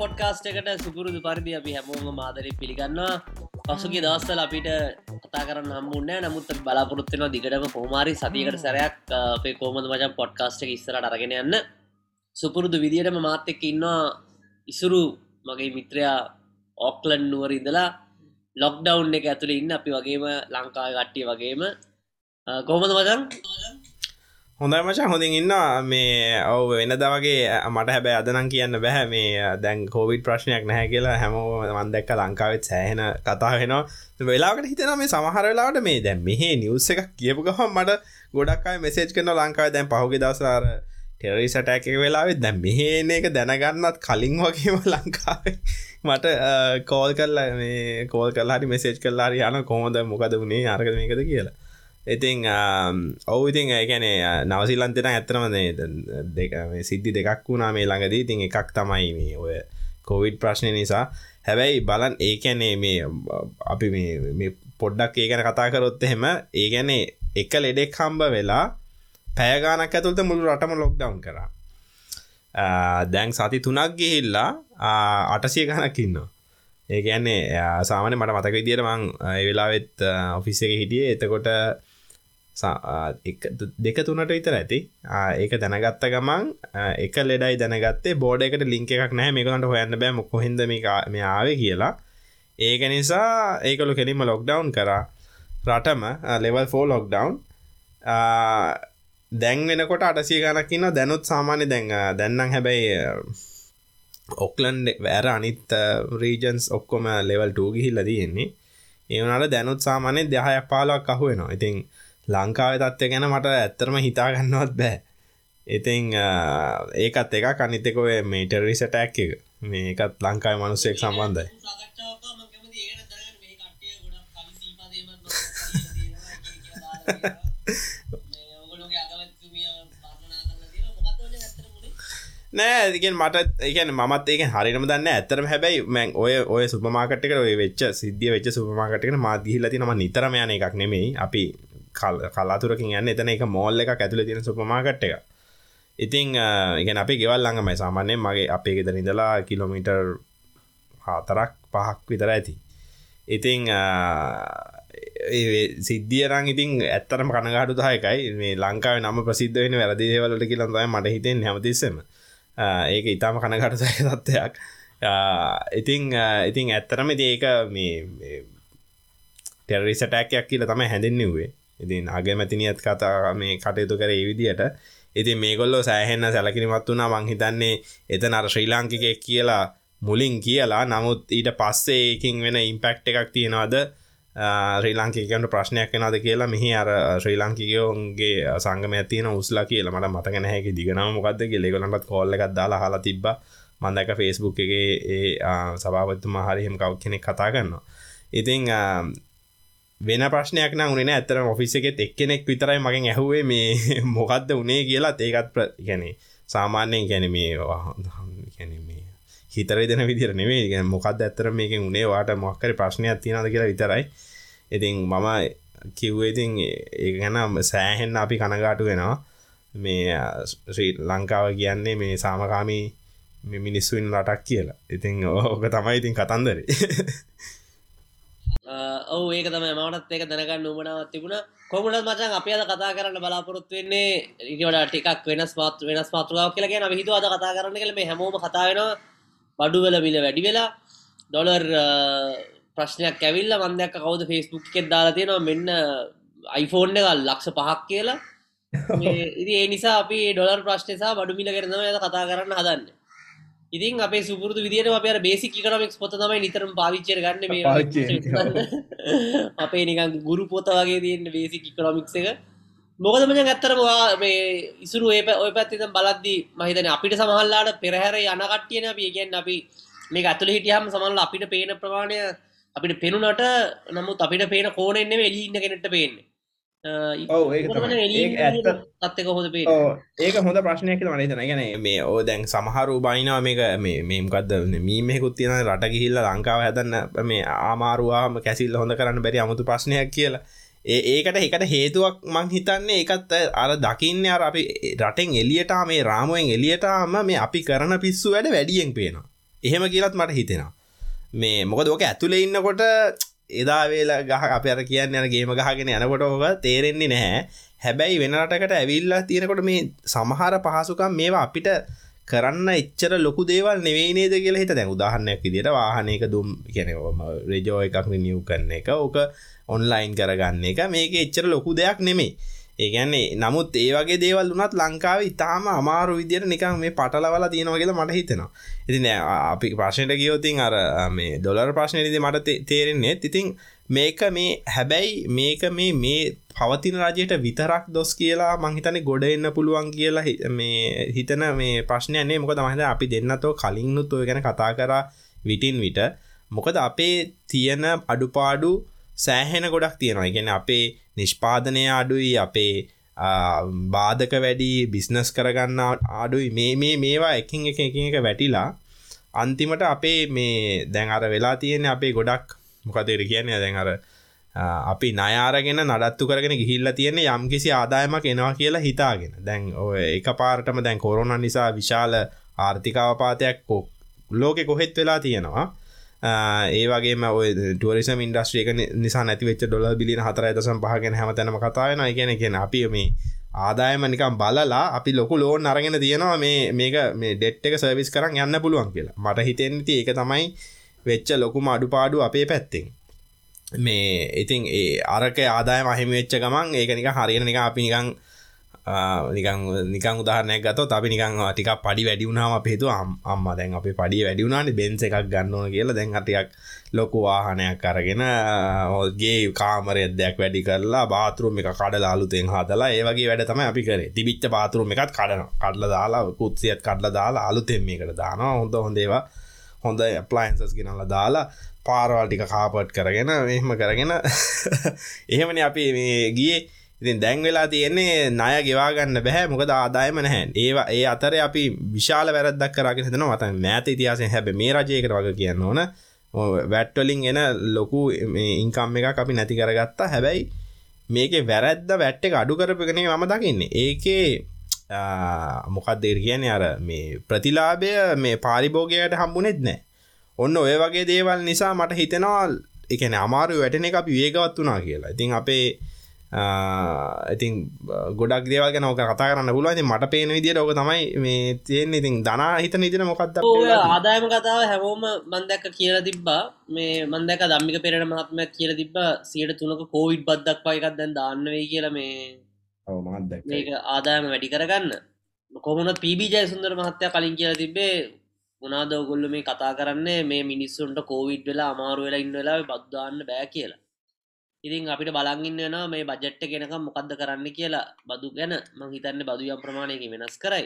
Podcast එකට සුපුරුදු පරිදි අපි හැමෝම මාදරය පිළිගන්නවා. පසුගේ දවස්තල අපිට කතා කරන්න හම්බුන්න නමුත් බලාපොරොත්වෙන දිගටම කෝමාරි සතියකට සැරයක් අපේ කෝමද මචන් පොඩ්කාස්ට එක ඉස්සරට අරගෙන යන්න. සුපුරුදු විදිහටම මාත්‍යක ඉන්නවා ඉසුරු මගේ මිත්‍රයා ඕක්ලන් නුවර ඉඳලා. ලොක්ඩවුන් එක ඇතුළ ඉන්න අපි වගේම ලංකාව ගට්ටිය වගේම. කොහොමද මචන් හොඳයි මචා. හොඳින් ඉන්න මේ ඔව වෙනද වගේ මට හැබැ අදනම් කියන්න බැහැ මේ දැන් කෝවිඩ් ප්‍රශ්නයක් නැහැ කියලා හැමෝ මන්දැක්ක ලංකාවෙත් සෑහෙන කතා වෙනවා. වෙලාකට හිතන මේ සමහර වෙලාට මේ දැන් මෙහේ නිවස එකක් කියපු ගහම් මට ගොඩක්යි මෙසේජ් කරන ලංකාව දැන් පහුගේ දවසාර ටෙරරි සටැක වෙලාවෙත් දැන් මෙහේන එක දැනගන්නත් කලින් වගේම ලංකාවේ මට කෝල් කරලා මේ කෝල් කල්ලාරි මෙසේජ් කල්ලාරි යන කොහොද මොකද වුණේ අරකද මේකද කියලා. ඉතිං ඔවු ඉතින් ගැන නවසිල්ලන්තෙන ඇත්තනම දෙක සිද්ධි දෙකක් වුණා මේ ළඟදී. ඉතින් එකක් තමයි මේ ඔය කොවිඩ් ප්‍රශ්නය නිසා. හැබැයි බලන් ඒකැනේ මේ අපි මේ පොඩ්ඩක් ඒ ගැන කතා කරොත් එහෙම ඒ ගැනේ එක ලෙඩෙක් හම්බ වෙලා පෑගානක් ඇතුළත මුළු රටම ලොක්ඩවන්් කරා. දැන් සති තුනක් ගිහිල්ලා අටසිය ගණක් ඉන්නවා. ඒ ගැන්නේ සාමන මට මතක විදිර මං වෙලාවෙත් ඔෆිස් එක හිටිය. එතකොට දෙක තුනට විතර ඇති. ඒක දැනගත්ත ගමන් එක ලෙඩයි දැනගත්තේ. බෝඩ එකට ලිංක එකක් නෑ මේකලට හොයන්න බෑ කොහෙද මේ ආවේ කියලා. ඒක නිසා ඒකලු කෙලින්ම ලොක්ඩවන් කරා. රටම ලෙවල් ෆෝ ලොක්ඩවන් දැන් වෙනකොට අටසිය ගනකින්න දැනුත් සාමාන්‍ය දැන් දැන්නම් හැබැයි ඔක්ලන්් වැෑර අනිත් රීජන්ස් ඔක්කොම ලෙවල් ටූගිහිල්ල තියෙන්නේ. ඒවනට දැනුත් සාමානය දහයක් පාලක් අහුවෙනවා. ඉතින් ලංකාව තත්වය ගැන මට ඇත්තරම හිතාගන්නවත් බෑ. ඉතිං ඒකත් එක කනිතකොය මේ ටෙරිසටැක් එක. මේකත් ලංකායි මනුස්සෙක් සම්බන්ධයි. නෑතිගෙන් මට එකන මත් ඒක හරිනම දන්න ඇතරම හැබැයි මැන් ඔය ඔය සුපමාකටක ඔය වෙච්ච සිද්ධිය වෙච්ච සුපමාකටක මාදගහිල තිනම නිතරම යන එකක් නෙමෙයි. අපි කලාතුරකින් යන්න එතන එක මෝල්ල එක ඇතුළ තියෙන සුපමාකට් එක. ඉතිං ඉගෙන අපි ගෙවල් ළඟමයි. සාමාන්‍යයෙන් මගේ අපේ ගෙදර ඉඳලා කිලෝමීටර් හතරක් පහක් විතර ඇති. ඉතිං සිද්ධියරං ඉතින් ඇත්තරම කනගාටු දායකයි මේ ලංකාව නම ප්‍රසිද්ධ වෙන වැරදිදේවලට කියලන්තයි මට හිතෙන් හැමතිස්සම. ඒක ඉතාම කනගට සය තත්ත්වයක්. ඉතිං ඉතිං ඇත්තරම ඒක මේ ටෙරිසටැක්යක් කියල තම හැඳෙන්න්නුවේ ඉතින් අගමැතිනියත් කතා මේ කටයුතු කර ඒවිදියට ඉතින් මේගොල්ලෝ සෑහෙන්න සැලකිරිමත් වුණා. මංහිතන්නේ එත නර ශ්‍රී ලාංකිකෙක් කියලා මුලින් කියලා. නමුත් ඊට පස්සේ ඒකින් වෙන ඉම්පෙක්් එකක් තියෙනවාද? ශ්‍රී ලාංකිකට ප්‍රශ්නයක් වෙනද කියලා මෙහි අර ශ්‍රී ලාංකිකයෝන්ගේ සංගම ඇතින උස්ලා කියලා. මට මතක නැහැකි දිගනම මොකක්ද ලෙගලටත් කොල්ල එකක් දාලා හලා තිබ්බ. මන්දක ෆෙස්බුක් එක ඒ සභාවත්තුම හරිහෙම කව් කෙනෙක් කතා කරනවා. ඉතිං වෙන ප්‍රශ්නයක් උනේ ඇතර ඔෆිස එකෙත් එක්කෙනෙක් විතරයි මගෙන් ඇහුවේ මේ මොකක්ද උනේ කියලා. ඒකත් ගැනේ සාමාන්‍යයෙන් ගැන මේ ගැනීමේ හිතර දෙන විදිර නෙවේ ගැ මොකක්ද ඇත්තර මේක උනේ? වාට මොක්කර ප්‍රශ්නයක් තියනද කියලා විතරයි. ඉතින් මම කිව්වේඉතින් ඒ ගැන සෑහෙන් අපි කනගාටු වෙනවා. මේ ශ්‍රී ලංකාව කියන්නේ මේ සාමකාමී මිනිස්සුන් රටක් කියලා. ඉතින් ඕක තමයි ඉතින් කතන්දර. ඔව ඒක තම මටත් ඒක දැනගන්න උමනාවත් තිබුණ. කොමුණත් මචන් අප අද කතා කරන්න බලාපොරොත්තු වෙන්නේ ඉට ටිකක් වෙනස් පාත් වෙනස් පාතුරාව කියලගෙන හිතු අද කතා කරන්න කළ මේ හැමෝම කතාවෙනවා බඩුවල මිල වැඩි වෙලා. ඩොලර් ප්‍රශ්නයක් ඇවිල්ල මන්දයක් කවද ෆෙස්බුක් එකෙත් දාලා තියෙනවා මෙන්න අයිෆෝන් එක ලක්ෂ පහක් කියලා. ඉති ඒ නිසා අපි ඩොලර් ප්‍රශ්නසා බඩු මිල කරනම ඇද කතා කරන්න හදන්න ඉතින් අපේ සුපුරදු විදිට අප බේසි කනමික් පොත තමයි නිතරම පාවිච්චර ගන්න මේ අපේ නිකන් ගුරු පොත වගේ තියන්න බේසි ඉකනොමික්ස එක. මොකදම ඇත්තරවා මේ ඉසුරු ඒ ඔය පැත්තිතම් බලද්දී මහිතන අපිට සමහල්ලාට පෙරහැර යනකට්ටියන අපි. කියන්න අපි මේ ඇතුළ හිටියහම සමල්ල අපිට පේන ප්‍රමාණය අපිට පෙනුනට නමුත් අපිට පේන කෝනෙන්නේ එලින්න කෙනෙට පේන්නේ ඒක හොද ඒක හොඳ ප්‍රශ්නයක මනතන ගැන මේ ඕ දැන් සමහරු බයිනවා මේක මේ මේමකක්ද මීමෙකුත් තියෙන රට ගිහිල්ල ලංකාව හැදන්න මේ ආමාරුවාම කැසිල් හොඳ කරන්න බැරි අමුතු ප්‍රශ්නයක් කියලා. ඒකට එකට හේතුවක් මං හිතන්නේ එකත් අර දකින්න අර අපි රටෙන් එලියට මේ රාමුවෙන් එලියටම මේ අපි කරන පිස්සු වැඩ වැඩියෙන් පේනවා. එහෙම කියලත් මට හිතෙනවා. මේ මොකද ඕක ඇතුළේ ඉන්නකොට එදා වේලා ගහ අප අර කියන්න යන ගේම ගහගෙන යනකොට ඕක තේරෙන්නේ නැහැ. හැබැයි වෙනටකට ඇවිල්ලා තියෙනකොට මේ සමහර පහසුකම් මේවා අපිට කරන්න එච්චර ලොකු දේවල් නෙවෙයි නේද කියලා හිත දැන් උදාහරණයක් විදිහට වාහනයක දුම් කියනවා රෙජෝ එකක් රිනියව් කරන එක ඕක ඔන්ලයින් කරගන්න එක මේක එච්චර ලොකු දෙයක් නෙමේ ඒගැන්නේ නමුත් ඒ වගේ දේවල් වනත් ලංකාව ඉතාම අමාරු විදියට නිකන් මේ පටලවල තියෙනවා කියලා මට හිතෙනවා. ඉතින් අපි ප්‍රශ්නයට ගියෝතින් අර මේ ඩොලර් ප්‍රශ්නයේදී මට තේරෙන්නේ ඉතින් මේක මේ හැබැයි මේක මේ මේ පවතින රජයට විතරක් දොස් කියලා මංහිතන ගොඩ එන්න පුළුවන් කියලා මේ හිතන මේ ප්‍රශ්නයන්නේ මොක තමයිද අපි දෙන්නතෝ කලින්නුත් ඔය ගැන කතා කරා විටින් විට. මොකද අපේ තියෙන අඩුපාඩු සෑහෙන ගොඩක් තියෙනවා. ගැන අපේ නිෂ්පාදනය අඩුයි අපේ බාධක වැඩි බිස්නස් කරගන්න අඩුයි. මේ මේ මේවා එකින් එක එක එක වැටිලා අන්තිමට අපේ මේ දැන් අර වෙලා තියෙන අපේ ගොඩක් මොකදර කියන්නේ දැන් අර අපි නයාරගෙන නඩත්තු කරගෙන ගිහිල්ල තියෙන යම් කිසි ආදායමක් එනවා කියලා හිතාගෙන. දැන් ඔය එක පාරටම දැන් කොරුණ නිසා විශාල ආර්ථිකාවපාතයක් ලෝකෙ කොහෙත් වෙලා තියෙනවා. ඒ වගේ ඔය ටුවරිසම ඉන්ඩස්ට්‍රියක නිසා නැතිවෙච් ඩොල බිලින හතර ඇතසම් පහගෙන හැමතැනම කතායන කියන කියෙන අපි මේ ආදායම නිකම් බලලා අපි ලොකු ලෝන් අරගෙන තියෙනවා මේ මේක මේ ඩෙට් එක සර්විස් කරන්න යන්න පුළුවන් කියලා. මට හිතෙන්ති ඒක තමයි වෙච්ච ලොකුම අඩුපාඩු අපේ පැත්තෙන්. මේ ඉතින් ඒ අරක ආදාය මහිම වෙච්ච ගමන් ඒක නික හරින නික අපි නිකං නිකං නිකං උදාහරනයක් ගත අපි නිකං ටික පඩි වැඩි වුණාම පේතු අම්ම දැන් අප පඩි වැඩි වුණාට බෙන්ස එකක් ගන්නවන කියලා. දැන් හටියක් ලොකු වාහනයක් කරගෙන ඔගේ කාමරය දෙයක් වැඩි කරලා බාතරුම් එක කඩ ලාලුතෙන් හදලා ඒවගේ වැඩ තම අපි කරේ. තිබිච්ච පාතුරුම් එකත් කඩන කඩල දාලා කුත්සියත් කඩල දාලා අලුතෙම් මේකට දානවා. හොඳ හොඳේවා හොඳ ප්ලයින්සස් ගෙනල්ල දාලා පාරවල් ටික කාපට් කරගෙන මෙහෙම කරගෙන එහෙමන අපි මේ ගියේ. ඉතින් දැන් වෙලා තියෙන්නේ ණය ගෙවාගන්න බැහැ මොකද ආදායම නැහැ. ඒවා ඒ අතරේ අපි විශාල වැරද්දක් කරගෙන හිටනවා මත මෑත ඉතිහාසයෙන් හැබැයි මේ රජයකට වගේ කියන්න ඕන. වැට් වලින් එන ලොකු මේ ඉන්කම් එකක් අපි නැති කරගත්තා. හැබැයි මේකේ වැරද්ද වැට් එක අඩු කරපගෙන මම දකින්නේ. ඒකේ මොකක්ද කියන්නේ අර මේ ප්‍රතිලාභය මේ පාරිභෝගයට හම්බුනේත් නැහැ. ඔන්න ඔය වගේ දේවල් නිසා මට හිතෙනවා ඒ කියන්නේ අමාරු වැටෙන එක අපි වේගවත් වුණා කියලා. ඉතින් අපේ ඉතින් ගොඩක් දේවල් ගැන ඕක කතා කරන්න පුළුවන්. ඉතින් මට පේන විදිහට ඕක තමයි මේ තියෙන්නේ. ඉතින් ධනා හිතන විදිහට මොකක්ද ආදායම කතාව හැමෝම මම දැක්ක කියලා තිබ්බා. මේ මම දැක්ක ධම්මික පෙරේර මහත්මයා කියලා තිබ්බා. 103ක කොවිඩ් බද්දක් වගේ එකක් දැන් දාන්න වෙයි කියලා මේ ඔව් මමත් දැක්කා. මේක ආදායම වැඩි කරගන්න. කොහොමද පීබී ජයසුන්දර මහත්තයා කලින් කියලා තිබ්බේ මොනාද ඔයගොල්ලෝ මේ කතා කරන්නේ මේ මිනිස්සුන්ට කොවිඩ් වෙලා අමාරු වෙලා ඉන්න වෙලාවේ බද්ද දාන්න බෑ කියලා ඉතින් අපිට බලංගින්න වෙනවා මේ බජට්ට කෙනකම් මොකක්ද කරන්න කියලා. බදු ගැන මං හිතන්න බදු යම් ප්‍රමාණයක වෙනස් කරයි.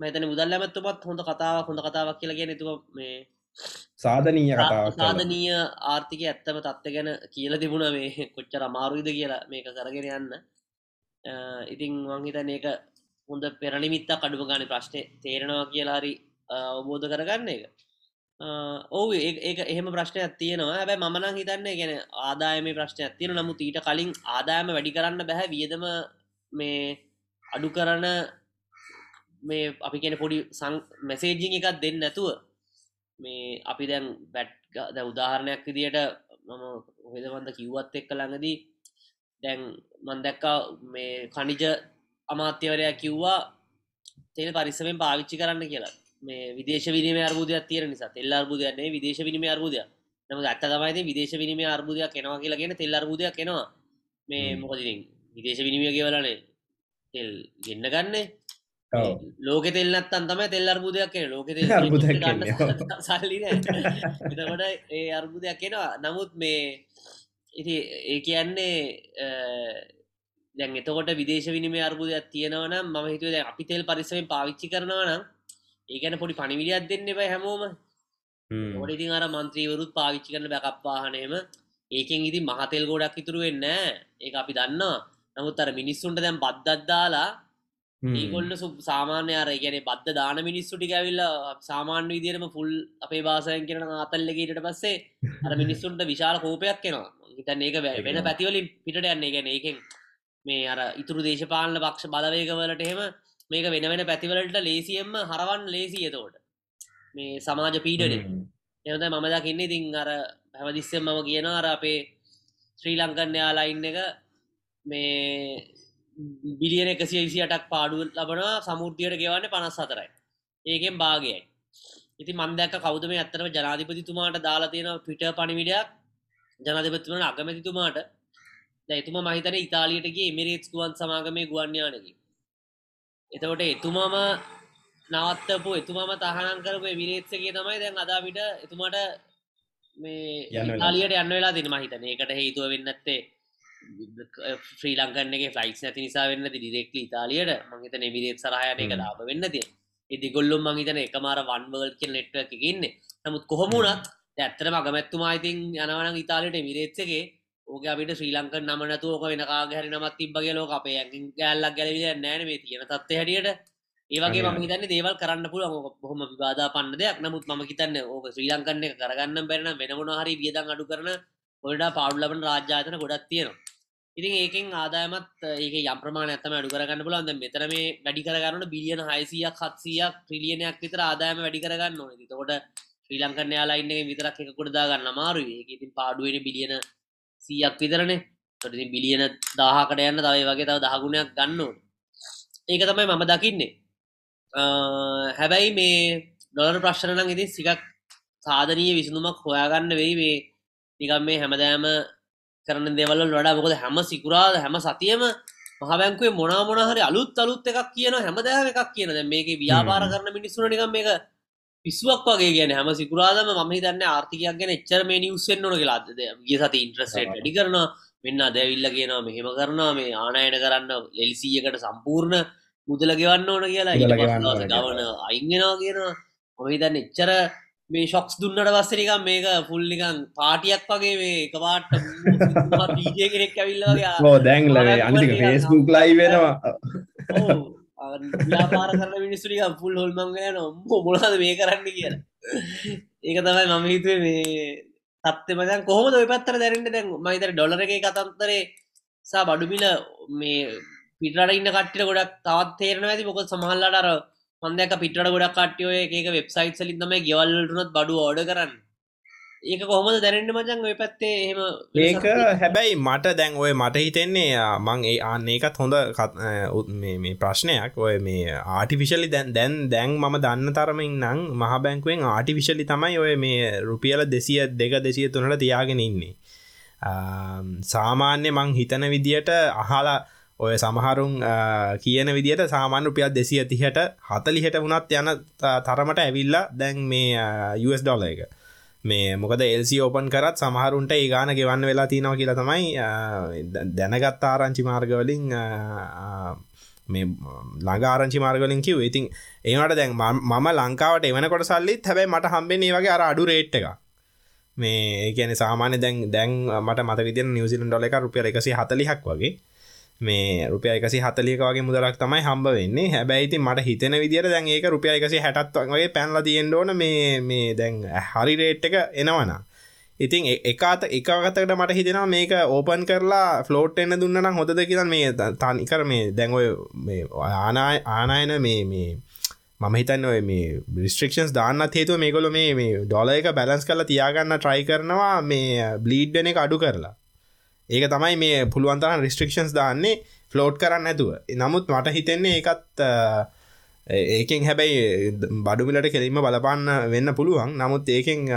මතන මුදල් ඇමත්තුමත් හොඳ කතාව හොඳ කතාවක් කියලා ගෙන තුව මේ සාධනීය සාධනීය ආර්ථික ඇත්තම තත්ත ගැන කියල තිබුණ මේ කොච්චර අමාරුයිද කියලා මේක කරගෙන යන්න. ඉතිං වංහිතන ඒක හොඳ පෙරණිමිත්තා කඩුම ගාන ප්‍රශ්නය තේරෙනවා කියලාරි අවබෝධ කරගන්න එක ඔවු ඒ එහෙම ප්‍රශ්නයක් තියෙනවා. හැබැ මමනං හිතන්නේ ගැන ආදායම ප්‍රශ්නයක් තියෙන නමුත් ඊට කලින් ආදායම වැඩි කරන්න බැහැ වියදම මේ අඩු කරන මේ අපි කියෙන පොඩි සං මැසේජිං එකක් දෙන්න නැතුව මේ අපි දැන් බැට් ද උදාහරණයක් විදියට මම හොදමන්ද කිව්වත් එක්ක ළඟදී දැන් මන්දැක්කා මේ කනිජ අමාත්‍යවරයා කිව්වා තෙල් පරිස්සමෙන් පාවිච්චි කරන්න කියලා. මේ විදේශ විනිම අර්බුදයක් තියෙන නිසා තෙල් අර්බුදයන්නේ විදේශ විනිම අර්බුදය නම ඇත්ත තමයි විදේශ විනිම අර්බුදයක් කෙනවා කියලාගෙන තෙල් අර්බුදයක් කෙනවා මේ මොකදිින් විදේශ විනිමිය කියවලනේ තෙල් ගෙන්න්න ගන්නේ. ලෝක තෙල්න්නත්තන් තම තෙල් අර්බුදයක් කියෙන ලෝක සල්ලි එතකොට ඒ අර්බුදයක් කෙනවා නමුත් මේ ඉති ඒ කියන්නේ දැන් එතකොට විදේශ විනිම අර්බුදයක් තියෙනවන ම හිතුව අපි තෙල් පරිසමෙන් පාවිච්චි කරනවා නම් ඒගැන පොඩි පනිවිඩියක් දෙන්න බයි හැමෝම. ොඩිති අර මන්ත්‍රීවරුත් පාවිච්චි කරන බැකප්වාහනයම ඒකෙන් ඉති මහතෙල් ගෝඩක් ඉතුරු වෙන්න ඒ අපි දන්නවා. නමුත් අර මිනිස්සුන්ට දැම් බද්දත්දාලා ඒගොල්ල සු සාමාන්‍ය අර ගැන බද්ධ දාන මිනිස්සු ටික ඇවිල්ල සාමාන්‍ය විදිරම ෆුල් අපේ බාසයන් කරන අතල්ලගේට පස්සේ අර මිනිස්සුන්ට විශාල කෝපයක් කෙනවා හිතන් ඒක වෙන පැතිවලින් පිට යන්නේ. ගැන ඒකෙන් මේ අර ඉතුරු දේශපාලන පක්ෂ බලවේකවලට එහෙම මේක වෙන වෙන පැතිවලට ලේසියෙන්ම හරවන් ලේසි එතෝට මේ සමාජ පීඩන එවද මම දකින්නේ. ඉතින් අර හැමදිස්සෙන් මම කියන අර අපේ ශ්‍රී ලංකන් යාලාඉන්න එක මේ බිලියන එකසිය විසියටක් පාඩුව ලබනවා සමුෘතියට ගෙවන්න පනස් අතරයි ඒකෙන් භාගයයි. ඉති මන්දැක කෞද මේ ඇත්තරම ජනාධිපතිතුමාට දාලා තියෙන පිට පණිවිඩයක්? ජනධපතිවන අගමැතිතුමාට. දැතුම මහිතන ඉතාලියටගේ එමිරේටස් ගුවන් සමාගමය ගුවන්්‍යානකි එතකොට එතුමම නවත්තපු එතුමම තහනම් කරපු මිරේත්සගේ තමයි දැන් අදාවිට එතුමාට මේ යාලියට යන්න වෙලා දින මහිතන ඒකට හේතුව වෙන්නත්තේ ශ්‍රී ලංකන්නගේ ෆලයිස් නැති නිසා වෙන්න දිරෙක්ල ඉතාලියට. මහිත මිරේත් සරහයන එක ලාබ වෙන්න තිය ඉදි ගොල්ලුම් මහිතන එකමාර වන්වල් කිය නෙට්ව එකඉන්න නමුත් කොහොමුණත් ඇත්තර මගමැත්තුමා ඉතින් යනවන ඉතාලයට මිරේත්සගේ ඕක අපිට ශ්‍රී ලංක නමනතු ඕක වෙන කාගහරි නමත් තිබ්බගේ ලෝක අපේ ඇකින් ගැල්ලක් ගැලවිල නෑන මේ තියෙන තත්ව හැටියට. ඒවගේ ම හිතන්න දේවල් කරන්න පුළුව බොහොම විවාදා පන්න දෙයක්. නමුත් ම හිතන්න ඕක ශ්‍රී ලංකන්න කරගන්න බැරන වෙනමන හරි වියදන් අඩු කරන ඔොඩ පවුල්ලබන රාජ්‍යාතන ගොඩත් තියෙනවා. ඉතින් ඒකෙන් ආදායමත් ඒක යම්ප්‍රමාණ ඇතම අඩු කරගන්න පුලන්ද මෙතර මේ වැඩි කරගන්නට බිලියන හයිසියක් හත්සියක් ට්‍රිලියනයක් විතර ආදායම වැඩි කරගන්න ඕන. තකොට ශ්‍රී ලංකන්න යාලාඉන්න විතරක් එක කොඩදා ගන්න මාරු ඉතින් පාඩුවෙන බිලියන සීයක් විතරනේ. තොටති බිලියන දාහකට යන්න තවයි වගේ තව දහගුණයක් ගන්නවට ඒක තමයි මම දකින්නේ. හැබැයි මේ ඩොලර් ප්‍රශ්නලං ඉතින් සිකක් සාධනීය විසඳුමක් හොයාගන්න වෙයි. වේ නිකම් මේ හැමදෑම කරන දෙවල වඩා මොකද හැම සිකුරාද හැම සතියම මහබැංකුවේ මොනා මොනහරි අලුත් අලුත් එකක් කියන හැමදෑම එකක් කියන මේක ව්‍යාපාර කරන මිනිස්සුන නිකම් මේක පිස්සුවක් වගේ ගැන හැම සිකුරාදම මම හිතන්න ආර්ථිකයක් ගැන එච්චර මේ නිවස්සෙන් ඕන කියලාද ගිය සති ඉන්ට්‍රස්ටේට් වැඩි කරන මෙන්න අදැවිල්ල කියනවා මෙහෙම කරනවා. මේ ආනයන කරන්න ලෙලිසීයකට සම්පූර්ණ මුදල ගෙවන්න ඕන කියලා. ගවන අයිගෙනවා කියනවා. මොම හිතන්න එච්චර මේ ශොක්ස් දුන්නට වස්සනිකම් මේක ෆුල්ලිකන් පාටියක් වගේ මේ එකවාට කෙනෙක් ඇවිල්ලගේ ඕ දැන්ල අනික ෆේස්බුක් ලයි වෙනවා ව්‍යාපාර කරන මිනිස්සුරික පුල් හොල්මංගන මොනද මේ කරන්න? කියලා. ඒක තමයි මම හිතුවේ මේ තත්ත මදන් කොහොම ඔය පත්තර දැරට දැන් මයිතර ඩොලර එක කතන්තරේ සා බඩුමිල මේ පිටට ඉන්න කට්ටිට ගොඩක් තවත් තේරන ඇති. මොක සමහල්ලට අර මන්දක පිට ගොඩක් කට්ටියෝ එක වෙබ්සයිට් සලින් තමයි ගෙවල්ලටනත් බඩු ඕඩ කරන්න. ඒක කොහොමද දැනට මචන් ඔය පැත්තේ එහෙම ඒක හැබැයි මට දැන් ඔය මට හිතෙන්නේ මං ඒ අන්න ඒකත් හොඳ මේ ප්‍රශ්නයක්. ඔය මේ ආටිවිශලි දැන් දැන් දැන් මම දන්න තරමින් නං මහ බැංකුවෙන් ආටිවිශලි තමයි ඔය මේ රුපියල දෙසිය දෙක දෙසිය තුනට තියාගෙන ඉන්නේ. සාමාන්‍ය මං හිතන විදියට අහලා ඔය සමහරුන් කියන විදිට සාමාන්‍ය රුපියල් දෙසිය තිහට හතලිහට වුණත් යන තරමට ඇවිල්ලා දැන් මේ ඩොල එක මේ මොකද එල්සි ඕපන් කරත් සමහරුන්ට ඒ ගාන ගෙවන්න වෙලා තියෙනවා කියලා තමයි දැනගත් ආරංචි මාර්ගවලින් මේ ළඟාරංචි මාර්ගලින් කිව ඉතින් ඒවට දැන් මම ලංකාවට එවනකොට සල්ලිත් හැබැයි මට හම්බෙන් ඒ වගේ අර අඩු රේට් එක මේ කියන සාමාන්‍ය දැන් දැන් මට මත විදින නිවසිලන් ඩොල එක රුපිය එකසි හතලිහක් වගේ. මේ රුපිය එකසි හතලික වගේ මුදලක් තමයි හම්බ වෙන්නේ. හැබැයිති මට හිතන විදිර දැන් ඒක රුපිය එකසි හැටත් වගේ පැන්ල තියෙන්ට ඕන මේ මේ දැන් හරි රේට් එක එනවනා ඉතින් එකාත එකගතකට මට හිතෙනවා මේක ඕපන් කරලා ෆලෝට් එන්න දුන්නන හොඳද කියලා මේ තනිකර මේ දැන්ඔය ආනාය ආනායන මේ මේ මම හිතන්න ඔය මේ බිස්ට්‍රක්ෂන්ස් දාන්න හේතුව මේකොල මේ මේ ඩොල එක බැලන්ස් කරලා තියාගන්න ට්‍රයි කරනවා මේ බ්ලීඩ්ඩන එක අඩු කරලා. ඒක තමයි මේ පුළුවන්තරන් රිස්ට්‍රික්ෂන්ස් දාන්නේ ෆලෝට් කරන්න ඇතුව නමුත් මට හිතෙන්නේ ඒකත් ඒකෙන් හැබැයි බඩුමිලට කෙරීම බලපන්න වෙන්න පුළුවන්. නමුත් ඒකෙන්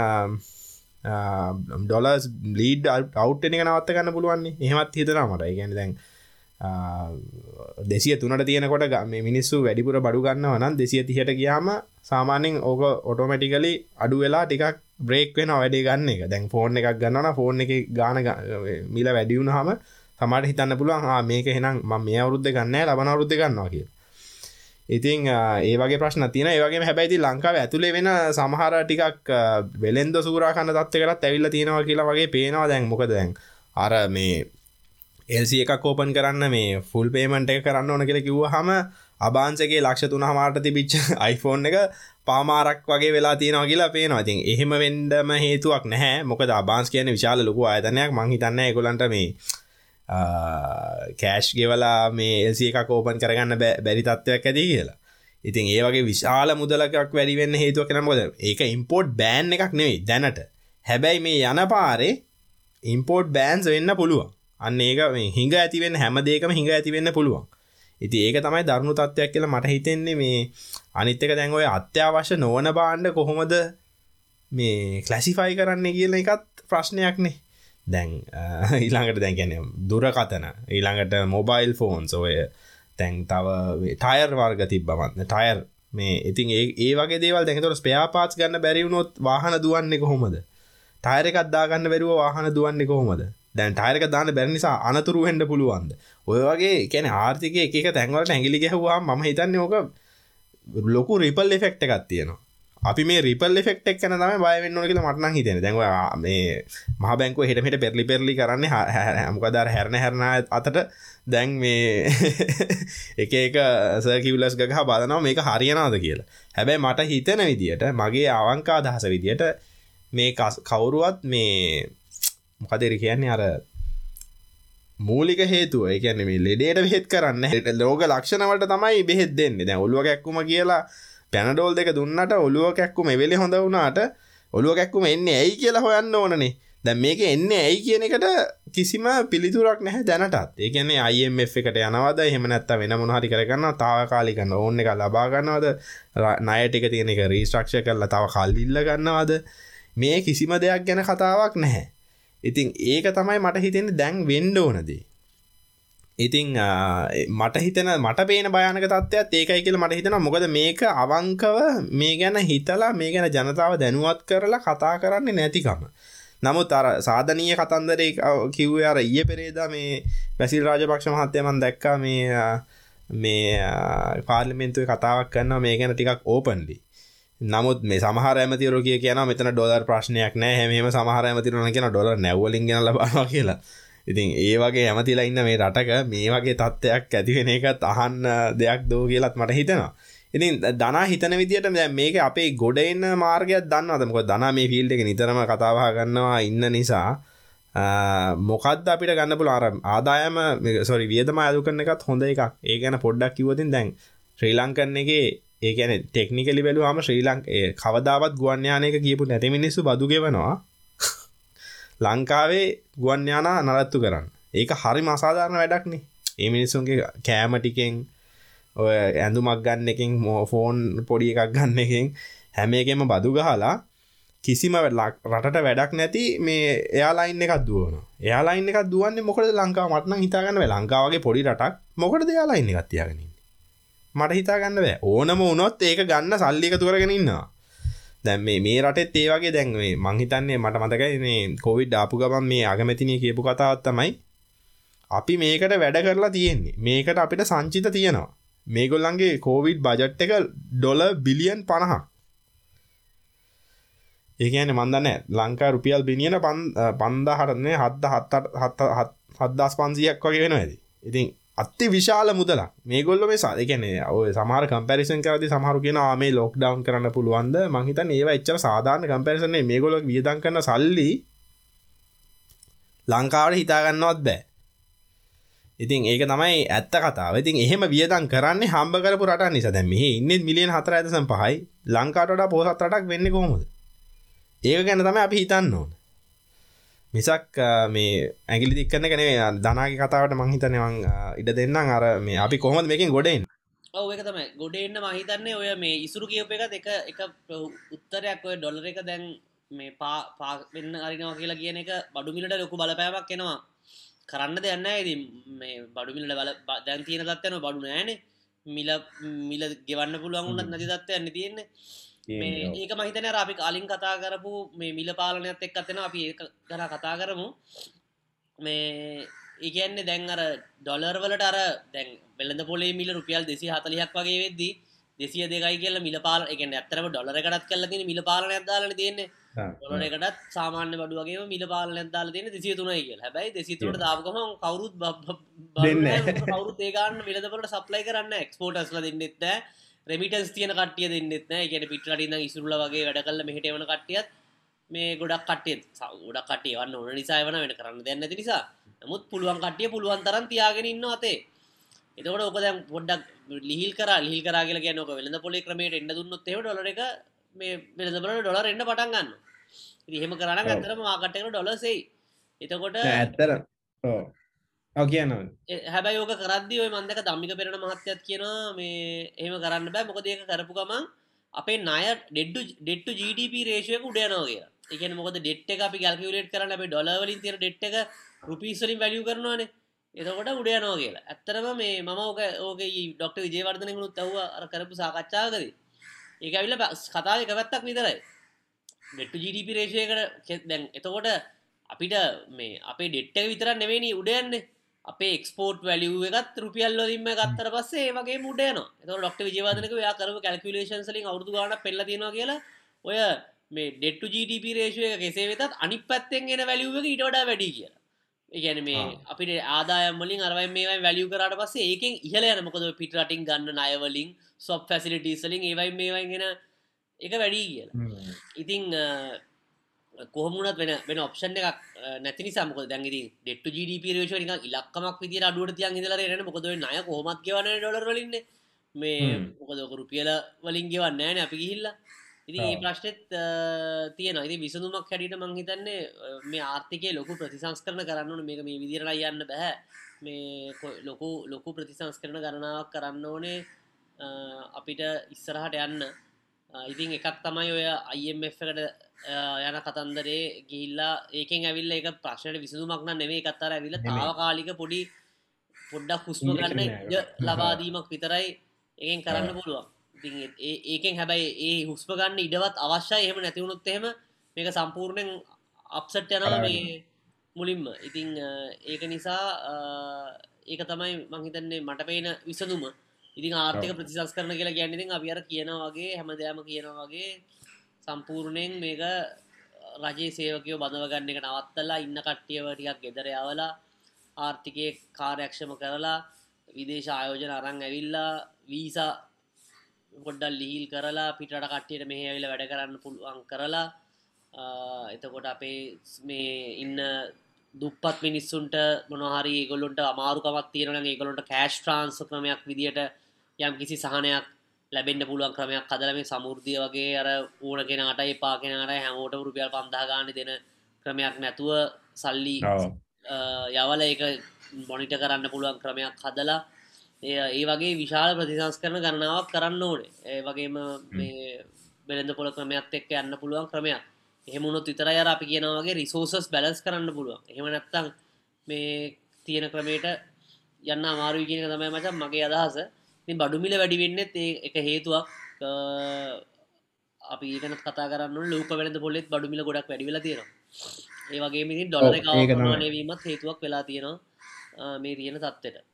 ඩොලස් බ්ලීඩ් අවට් එක නවත්ත ගන්න පුළුවන්නේ. එහෙමත් හිතනා මට. ගැන දැන් දෙසිය තුනට තියනකොට මේ මිනිස්සු වැඩිපුර බඩු ගන්න වනන් දෙසිය තිහට ගියාම සාමානෙන් ඕක ඔටෝමැටිකලි අඩු වෙලා ටිකක් බ්‍රේක් වෙන වැඩි ගන්න එක. දැන් ෆෝන් එකක් ගන්නන ෆෝන් එක ගාන මිල වැඩියුණ හම තමට හිතන්න පුළුවන් මේක හෙනම් ම මේ අවුද්ධ ගන්න ලබන අවුද්ධ ගන්නවා කිය ඉතින් ඒවගේ ප්‍රශ්න තින ඒවගේ හැබැයිති ලංකාව ඇතුළේ වෙන සමහර ටිකක් වෙලෙන්ද සූරාකන්න තත්වකරත් ඇවිල්ල තියෙනවා කියලා වගේ පේනවා දැන්. මොකද දැන්? අර මේ එල්සි එකක් කෝපන් කරන්න මේ ෆුල් පේමන්ට එක කරන්න ඕන කියල කිව්ව හම අබාන්සගේ ලක්ෂ තුන හමාට තිබිච්ච iPhoneෆෝන් එක පාමාරක් වගේ වෙලා තියෙනවා කියලා පේනවා. ඉතින් එහෙම වෙන්ඩම හේතුවක් නැහැ. මොකද අබාන්ස් කියන විශාල ලොකු අයතනයක් මංහිතන්න එකොලන්ට මේ කෑෂ් ගෙවලා මේ එල්සි එකක් ඕපන් කරගන්න බැරි තත්ත්වයක් ඇති කියලා. ඉතින් ඒ වගේ විශාල මුදලකක් වැඩිවෙන්න හේතුව කෙන මොද ඒක ඉම්පෝර්ට් බෑන් එකක් නෙවෙයි දැනට. හැබැයි මේ යන පාරේ ඉම්පෝර්ට් බෑන්ස් වෙන්න පුළුවන්. අන්න ඒක හිඟ ඇතිවෙන්න හැම දේකම හිඟ ඇතිවෙන්න පුළුවන්. ඉති ඒක තමයි දරුණු තත්ත්වයක් කියලා මට හිතෙන්නේ මේ අනිත්තක දැන් ඔය අත්‍යවශ්‍ය නොවන බාණ්ඩ කොහොමද මේ කලසිෆයි කරන්න කියල එකත් ප්‍රශ්නයක්නේ දැන් ඊළඟට දැන් ගැන දුරකතන ඊළඟට මොබයිල් ෆෝන්ස් ඔය තැන් තව ටයර් වර්ග තිබ්බවන්න ටයර් මේ ඉතින් ඒ ඒ වගේ දේවල් දැකතොට ස්පයාපාස් ගන්න බැරිවුණොත් වාහන දුවන්නේ කොහොමද? ටයර එකක් දාගන්න බැරුව වාහන දුවන්නේ කොහොමද? දැන් ටයරක දාන්න බැරි නිසා අනතුරු හෙන්ඩ පුළුවන්ද? ඔය වගේ කැන ආර්ථික එක තැන්වලට ඇගිලි ගැහවා ම හිතන්නේ ඕක ලොකු රිපල් එෆෙක්ට එකක් තියෙනවා. අපි මේ රිපල් ෙක්ටක් කන තම බයවෙන්න කියල මටන හිතෙන දැව මේ මහ බැංකුව හෙටමට පෙරලි පෙරලි කරන්න හමකදර හැරණ හැරණ අතට දැන් මේ එක එක සකිවලස් ගහ බදනවා මේක හරියනාද කියලා. හැබැයි මට හිතන විදියට මගේ අවංකා අදහස විදියට මේ කවුරුවත් මේ මොකදර කියන්නේ අර මූලික හේතුව එකන මේ ලෙඩේට බෙහෙත් කරන්න හට ලෝක ලක්ෂණවට තමයි බෙහෙත් දෙන්න. දැ ඔලුව කැක්කුම කියලා පැනඩෝල් දෙක දුන්නට ඔලුව කැක්කුම වෙලි හොඳ වුණාට ඔලුව කැක්කුම එන්න ඇයි කියලා හොයන්න ඕනනේ. දැ මේක එන්න ඇයි කියන එකට කිසිම පිළිතුරක් නැහැ දැනටත්. ඒකන අයිF එකට යනවද? එහෙමනැත්ත වෙන මොහරි කරගන්න තාවකාලිකන්න ඕන්න එක ලබාගන්නවද නයටික තියෙන එක රීස්ට්‍රක්ෂ කරලා තව කල්ලිල්ල ගන්නවද? මේ කිසිම දෙයක් ගැන කතාවක් නැහැ. ඉතින් ඒක තමයි මට හිතෙන දැන් වෙන්ඩ ඕනදී. ඉතිං මට හිතන මට පේන භයනක තත්වයක් ඒකයි කියල මට හිතන මොකද මේක අවංකව මේ ගැන හිතලා මේ ගැන ජනතාව දැනුවත් කරලා කතා කරන්නේ නැතිකම. නමුත් අර සාධනීය කතන්දරේ කිව්ව අර ඊය පෙරේද මේ වැසිල් රාජපක්ෂ මහත්තයමන් දැක්කා මේ මේ පාර්ලිමෙන්තුව කතාවක් කරන්න මේ ගැන ටිකක් ඕපන්ලි නමුත් මේ සමහර ඇමතිවරු කිය කියන මෙතන ඩොලර් ප්‍රශ්නයක් නෑ හැම සමහර ඇමතිරුණ කියෙන ඩොල නැවලින් ගෙන ලබනවා කියලා. ඉතින් ඒ වගේ ඇමතිලා ඉන්න මේ රටක මේ වගේ තත්ත්වයක් ඇතිවෙන එකත් අහන්න දෙයක් දෝ කියලත් මට හිතෙනවා. ඉතින් දනා හිතන විදිට මේක අපේ ගොඩ එන්න මාර්ගයක් දන්න අදමක දනා මේ ෆිල්ඩ එක නිතරම කතාවා ගන්නවා ඉන්න නිසා. මොකද අපිට ගන්න පුළ අර ආදායම සොරි වියදම අයදු කරන එකත් හොඳ එකක්. ඒ ගැන පොඩ්ඩක් කිවතින් දැන් ශ්‍රී ලංකන්න එක ඒකැන ටෙක්නිකලි බැලුවාම ශ්‍රී ලංක කවදාවත් ගුවන්්‍යානයක කියපු නැති මිනිස්සු බදු ගෙවනවා. ලංකාවේ ගුවන්්‍යානා නරත්තු කරන්න. ඒක හරි මසාධාරණ වැඩක්නේ ඒ මිනිස්සුන්ගේ කෑමටිකෙන් ඔය ඇඳුමක් ගන්න එකින් මෝෆෝන් පොඩි එකක් ගන්න එකින් හැම එකෙම බදු ගහලා කිසිම රටට වැඩක් නැති මේ එයාලයින් එකක් දුවන එයාලයින් එකක් දුවන්නේ මොකද ලංකාව? මටන හිතාගන්න ලංකාවගේ පොඩි රටක් මොකට දෙයාලයින්න ගත්තියාගෙන මට හිතාගන්න බෑ. ඕනම වුණොත් ඒක ගන්න සල්ලි එකතු කරගෙන ඉන්නවා. දැන් මේ මේ රටෙත් ඒ වගේ. දැන් මේ මං හිතන්නේ මට මතකයි මේ කොවිඩ් ආපු ගමන් මේ අගමැතිනිය කියපු කතාවක් තමයි අපි මේකට වැඩ කරලා තියෙන්නේ. මේකට අපිට සංචිත තියෙනවා. මේගොල්ලන්ගේ කෝවිඩ් බජට් එක ඩොල බිලියන් පණහක්. ඒකන මන්දන්න ලංකා රුපියල් බිනියන පන්ද හරන්නේ හත්ද හත්ත හත්දස් පන්සියක් වගේ වෙන ඇති. ඉතින් අත්ති විශාල මුදලක්. මේගොල්ල මේ සාධකනේ ඔය සමහර කම්පැරිසන් කරදි සමහරු කියෙන මේ ලොක් ඩවන් කරන්න පුළුවන්ද? මහිතන් ඒවා එච්චර සාධාරණ කම්පැරිසන්නේ මේගොලොක් වියදන් කරන සල්ලි ලංකාවට හිතාගන්නවත් බෑ. ඉතින් ඒක තමයි ඇත්ත කතාව. ඉතින් එහෙම වියදන් කරන්නේ හම්බ කරපු රට නිසා. දැන් මෙහි ඉන්නේ මිලියන 4 ඇතසම් පහයි. ලංකාවට වඩා පොහොසත් රටක් වෙන්නේ කොහොමද? ඒක ගැන තමයි අපි හිතන්න ඕන. මිසක් මේ ඇගිලි දික්කන්න කනේ දනාගේ කතාවට මංහිතනවන් ඉඩ දෙන්නම්. අර මේ අපි කොහොමද මේකින් ගොඩෙන් ඔව එක තමයි. ගොඩෙන්න්න මහිතන්නේ ඔය මේ ඉසුරු කියප එක එක එක උත්තරයක්. ඔය ඩොලර එක දැන් මේ පා පා වෙන්න අරිනවා කියලා කියන එක බඩුමිලට ලොකු බලපෑමක් එනවා. කරන්න දෙන්න ඇති මේ බඩුමිලට බල දැන් තියෙන දත්යන බඩු නෑන. මිල මිල ගෙවන්න පුළුවන් උන්නත් නැති දත්ව ඇන්න තියෙන්නේ ඒක මහිතන අපි කලින් කතා කරපු මේ මිල පාලනයත් එක් අතෙන අපි ඒ කර කතා කරමු. මේ ඒකන්නේ දැන් අර ඩොලර්වලට අර දැන් වෙළඳ පොලේ මිල රුපියල් දෙසි හතලියක් වගේ වෙද්දී දෙසිය දෙකයි කියල මිල පාල එක ඇත්තරම ඩොලර එකටත් කල්ල තින මිල පාලන ඇදාලන තියන්නේ. ොල එකටත් සාමාන්‍ය බඩුවගේ මිල පාල ඇදාල තියෙන දෙසිය තුනයි කිය හැබයි දෙසිතුට දාවකම කවරුත් කවරු ඒකාන්න මිලදපට සප්ලයි කරන්න එක්ස්පෝටස්ල දෙන්නෙත් රෙමිටස් තියන කටිය දෙන්නෙත් ගැන පිටරටින්න ඉසුරල වගේ වැඩ කල්ල මෙහටවන කටියත් මේ ගොඩක් කටේ ගොඩක් කටේවන්න ඕන නිසා වන වෙන කරන්න දෙන්න ඇති නිසා. නමුත් පුළුවන් කටිය පුළුවන් තරන් තියාගෙන ඉන්න අතේ. එතකොට ඔක දැන් පොඩ්ඩක් ලිහිල් කර ලිහිල් කරා කියලා කියන ඔක වෙළඳ පොලේ ක්‍රමයට එන්න දුන්නොත් එහෙම ඩොලර් එක මේ වෙළඳ පොලේ ඩොලර් එන්න පටන් ගන්නවා. ඉතින් එහෙම කරා නම් ඇත්තටම මාකට් එකට ඩොලර් සෙයි. එතකොට ඇත්තට ඔව් ඔව්. කියනවා හැබැයි ඕක කරද්දි ඔය මන්දක ධම්මික පෙරණ මහත්තයත් කියනවා මේ එහෙම කරන්න බෑ මොකද ඒක කරපු ගමන් අපේ ණය ඩෙඩ්ඩු ඩෙට්ටු GDP රේෂියෝ එක උඩ යනවා කියලා. ඒ කියන්නේ මොකද ඩෙට් එක අපි කැල්කියුලේට් කරන්න අපි ඩොලර් වලින් තියෙන ඩෙට් එක රුපීස් වලින් වැලියු කරනවානේ. එතකොට උඩ යනවා කියලා. ඇත්තටම මේ මම ඕක ඕකේ ඩොක්ටර් විජේවර්ධනගෙනුත් ඇහුවා අර කරපු සාකච්ඡාවකදී. ඒක ඇවිල්ලා කතාවේ එක පැත්තක් විතරයි. ඩෙට්ටු GDP රේෂියෝ එකට දැන් එතකොට අපිට මේ අපේ ඩෙට් එක විතරක් නෙවෙයිනේ උඩ යන්නේ. අපේ එක්ස්පෝට් වැලිය එකත් රුපියල්ලොදින්ම ගත්තර පස්සේ වගේ මුඩයන ඩොක්ට විජවාදනක යා කරම කල්කුලේෂන් සලින් අවුදු ගාන පෙල්ල තියෙනවා කියලා ඔය මේ ඩෙට්ටු රේෂුව එක කෙසේ වෙතත් අනි පත්තෙන් ගෙන වැලිුව එක ඉටඩා වැඩි කියලා. ඒගැන මේ අපිට ආදායම්මලින් අරවයි මේ වැලිය කරට පස්සේ ඒකෙන් ඉහල යන. මොකද පිටරටින් ගන්න අයවලින් සොප් ෆැසිලිටීසලින් ඒවයි මේවයිගෙන එක වැඩි කියලා. ඉතිං කොහමුණත් වෙන වෙන ඔප්ෂන් එකක් නැති සමක දැන්ගති ඩෙට ජඩප රේෂ නික ඉලක්කමක් විදි අඩුවට තියන් ඉදල රන මොකද නය කොමත් කියවන ඩොලරලින්න මේ මොකදක රුපියල වලින් ගෙවන්න ෑන අපි ගිහිල්ලා. ඉති ඒ ප්‍රශ්නෙත් තියෙන ඉති විසඳුමක් හැඩිට මංහිතන්නේ මේ ආර්ථිකය ලොකු ප්‍රතිසංස් කරන කරන්න මේක මේ විදිරලා යන්න බැහැ මේ ලොකු ලොකු ප්‍රතිසංස් කරන ගණනාවක් කරන්න ඕනේ. අපිට ඉස්සරහට යන්න. ඉතින් එකක් තමයි ඔය අයිMF එකට යන කතන්දරේ ගිල්ලා ඒකෙන් ඇවිල්ල එක ප්‍රශ්නයට විසඳුමක්න නෙවේ එකත්තර ඇවිල්ල තාවකාලික පොඩි පොඩ්ඩක් හුස්ම ගන්න ලබාදීමක් විතරයි ඒෙන් කරන්න පුළුවන්. ඒකෙන් හැබැයි ඒ හුස්ප ගන්න ඉඩවත් අවශ්‍යයි. එහෙම නැතිවුණොත් එහෙම මේක සම්පූර්ණයෙන් අප්සට් යනවා මේ මුලින්ම. ඉතිං ඒක නිසා ඒක තමයි මංහිතන්නේ මට පේන විසඳුම. ඉතින් ආර්ථික ප්‍රතිසස් කරන කියලා ගැන්නිතින් අපිර කියන වගේ හැම දෙයම කියන වගේ සම්පූර්ණයෙන් මේක රජයේ සේවකයෝ බඳවගන්න එක නවත්තලා ඉන්න කට්ටියව ටිකක් ගෙදර යවලා ආර්ථිකය කාර්යක්ෂම කරලා විදේශ ආයෝජන අරං ඇවිල්ලා වීසා ගොඩ්ඩල් ලිහිල් කරලා පිටට කට්ටියට මෙහ ඇවිල වැඩ කරන්න පුළුවන් කරලා එතකොට අපේ මේ ඉන්න දුපත් මිනිස්සුන්ට මොනහරි ගොලොන්ට අමාරුකමක් තියෙන ඒගොලොන්ට කෑශ් ට්‍රන්ස් ක්‍රමයක් විදිට යම් කිසි සහනයක් ලැබෙන්න්න පුළුවන් ක්‍රමයක් කදලම සමුෘද්ධිය වගේ අර ඕන කෙනට එපා කෙනට හැමෝට රුපියල් පන්දාගාන දෙන ක්‍රමයක් නැතුව සල්ලි යවල එක මොනිට කරන්න පුළුවන් ක්‍රමයක් හදලා ඒ වගේ විශාල ප්‍රතිසංස් කරන ගණනාවක් කරන්න ඕනේ. ඒ වගේම මේ බෙළඳ පොල ක්‍රමයක් එක්ක යන්න පුළුවන් ක්‍රමයක්. එහෙමුණොත් විතර අර අපි කියනවගේ රිසෝසස් බැලස් කරන්න පුළුවන්. එහෙම නැත්තං මේ තියෙන ක්‍රමයට යන්න අමාරු කියන තමයි මචන් මගේ අදහස බඩුමිල වැඩි වෙන්නෙත් එක හේතුවක් අපි ඒකන කතා කරන්න ලෝක වෙලද පොලෙත් බඩුමිල ගොඩක් වැඩිවෙලා තියෙනවා. ඒ වගේ මිනි ඩොලර ඒකනවීමත් හේතුවක් වෙලා තියෙනවා මේ තියෙන තත්වට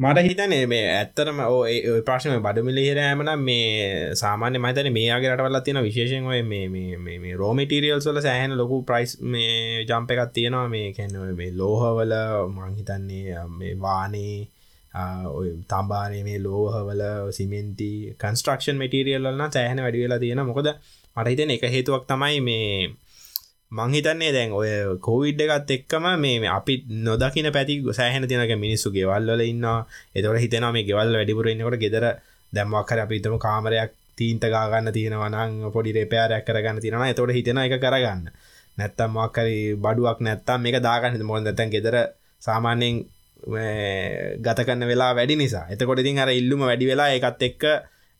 මට හිතනේ මේ ඇත්තරම ඔය ප්‍රශ්න බඩමිල හිරෑමන මේ සාමාන්‍ය මතන මේයාගේ රටවල්ල තියෙන විශේෂෙන් ඔය මේ රෝමිටීරියල්ස් වල සෑහන ලොකු ප්‍රයිස් මේ ජම්ප එකක් තියෙනවා. මේ කැන මේ ලෝහවල මංහිතන්නේ මේ වානේ තම්බානය මේ ලෝහවල සිමෙන්ති කන්ස්ට්‍රක්ෂන් මටිරියල්ලන්න සෑහන වැඩිවෙලා තියෙන. මොකද මටහිතන එක හේතුවක් තමයි මේ මංහිතන්නේ දැන් ඔය කෝවිඩ් එකත් එක්කම මේ අපි නොදකින පැති සෑහන තිනක මිනිස්සු ගෙවල්ල ඉන්න එතවට හිතන මේ ගෙවල් වැඩිපුරන්නකොට ගෙදර දැම්මක්කර අපිතම කාමරයක් තීන්ත ගාගන්න තියෙනවනං පොඩි රේපෑරයක් කරගන්න තියෙනවා එතොට හිතෙන එක කරගන්න. නැත්තම් මක්කරි බඩුවක් නැත්තම් මේක දාගන්න. මොොද නැතැන් ගෙදර සාමාන්‍යයෙන් ගත කන්න වෙලා වැඩි නිසා. එතකොට ඉතින් අර ඉල්ලුම වැඩි වෙලා එකත් එක්ක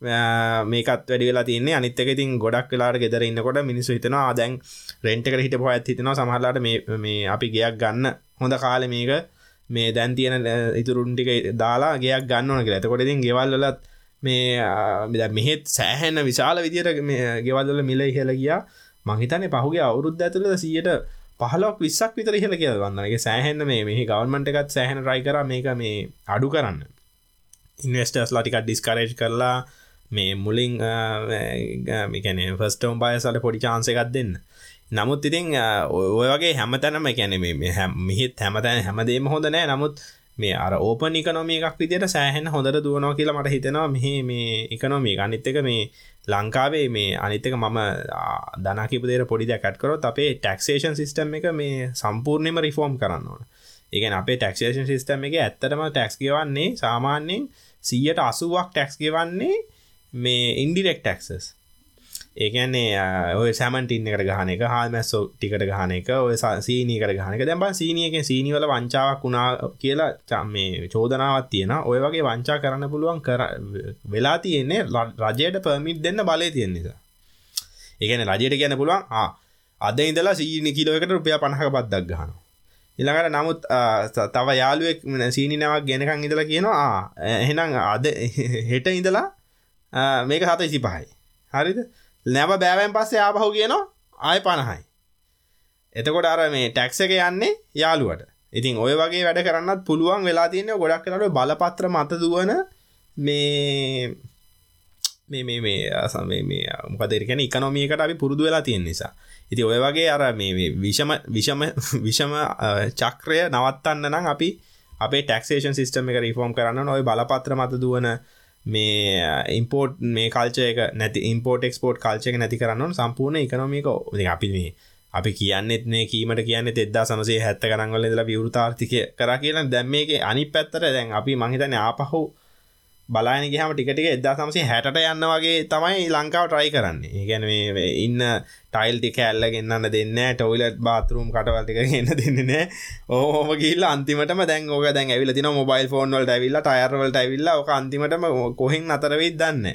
මේකත් වැඩි වෙලා තින්නේ අනිත්තක ඉතින් ගොඩක් වෙලාට ගෙදර ඉන්නකොට මිනිස්සු හිතනවා දැන් රෙන්ට්කට හිට පොඇත් හිතනවා. සමහලාට මේ අපි ගයක් ගන්න හොඳ කාල මේක මේ දැන් තියෙන ඉතුරුන්ටික දාලා ගයක් ගන්න ඕන කියලා. එතකොට ඉතින් ගෙවල්ලත් මේ මෙහෙත් සෑහෙන්න විශාල විදියට ගෙවල්ල මිල ඉහල ගියා. මහිතනේ පහුගේ අවුරුද්ධ ඇතුළ සියට පහලක් විස්සක් විතර ඉහල කියල වන්නගේ සෑහෙන්න මේ මෙහි ගවන්මට එකත් සෑහන රයි කර මේක මේ අඩු කරන්න. ඉන්වස්ටර්ස් ලාටිකක් ඩිස්කරේජ් කරලා මේ මුලින් මිකැන ෆස්ටෝම් බයසල පොඩි චාන්සකක් දෙන්න. නමුත් ඉතින් ඔය වගේ හැමතැනම කැන මිහිත් හැමතැන හැමදේම හොඳ නෑ. නමුත් මේ අර ඕපන් ඉකනොමිය එකක් විදියට සෑහෙන් හොඳට දුවනවා කියලා මට හිතෙනවා. මෙහි මේ ඉකනොමී අනිත් එක මේ ලංකාවේ මේ අනිත්තක මම දනකිපදේර පොඩි දැකට් කරොත් අපේ ටක්ෂේෂන් සිිස්ටම් එක මේ සම්පූර්ණයම රිෆෝර්ම් කරන්න ඕන. ඒගැන අපේ ටක්ෂේෂන් සිිස්ටම් එක ඇත්තටම ටැක්ස් ගෙවන්නේ සාමාන්‍යයෙන් සීයට අසුවක් ටැක්ස් ගෙවන්නේ මේ ඉන්ඩිරෙක් ටක්සස් ඒකන්නේ ඔය සැමන්ටින් එකට ගහන එක හා මැස්සෝ ටිකට ගහන එක ඔය සීනීකට ගහනක දැබ සීනියක සීනිවල වංචාවක් වුණා කියලා චම් මේ චෝදනාවත් තියෙන ඔය වගේ වංචා කරන්න පුළුවන් කර වෙලා තියෙන්නේ රජයට පර්මිට් දෙන්න බලය තියෙන නිසා. ඒකන රජයට කියන්න පුළුවන් අද ඉදලා සීනි කිලෝකට රුපිය පණහක පත්දක් ගහනවා. ඉළඟට නමුත් තව යාළුවෙක් සීනි නවක් ගෙනකං ඉදලා කියනවා එහෙනම් අද හෙට ඉඳලා මේක හත ඉසි පහයි. හරිද? නැව බෑවැන් පස්සේ ආපහු කියනවා ආය පණහයි. එතකොට අර මේ ටැක්ස එක යන්නේ යාළුවට. ඉතින් ඔය වගේ වැඩ කරන්නත් පුළුවන් වෙලා තියන්නේ ගොඩක් කරට බලපත්‍ර මත දුවන මේ මේ මේ මේ අසම මේ මොකදරකන ඉකනොමියකට අපි පුරුදු වෙලා තියෙන නිසා. ඉති ඔය වගේ අර මේ විෂම විෂම විෂම චක්‍රය නවත්තන්න නම් අපි අපේ ටක්ෂේෂන් සිිටම එක රිෆෝම් කරන්න ඔය බලපත්‍ර මත දුවන මේ uh, ඉම්පෝට් මේ කල්චයක නැති ඉම්පෝට් එක්ස්පෝට් කල්චක නැති කරන්න සම්පූර්ණ එකනොමික අපි මේ අපි කියන්නෙත් මේ කීමට කියන්න එදදා සමසේ හැත්ත කරංගල ලා විවෘතාර්ථිකය කර කියලා. දැම් මේක අනි පැත්තර දැන් අපි මහිතන ආපහු බලාන ගහම ටිකටික එදා සමසේ හැට යන්න වගේ තමයි ලංකාව ට්‍රයි කරන්නේ. ගැන ඉන්න ටයිල් ටික ඇල්ල ගන්නන්න දෙන්න ටොයිලට් බාතරුම් කටවල්ටික ගන්න දෙන්නන ඕහම ගිල්ල අන්තිමටම දැන් ඕක දැන් ඇවිල තින මොබයිල් ෆෝන් වලට ඇවිල්ල ටයර්වලට ඇවිල්ල ඕක අන්තිමටම කොහෙන් අතරවෙත් දන්න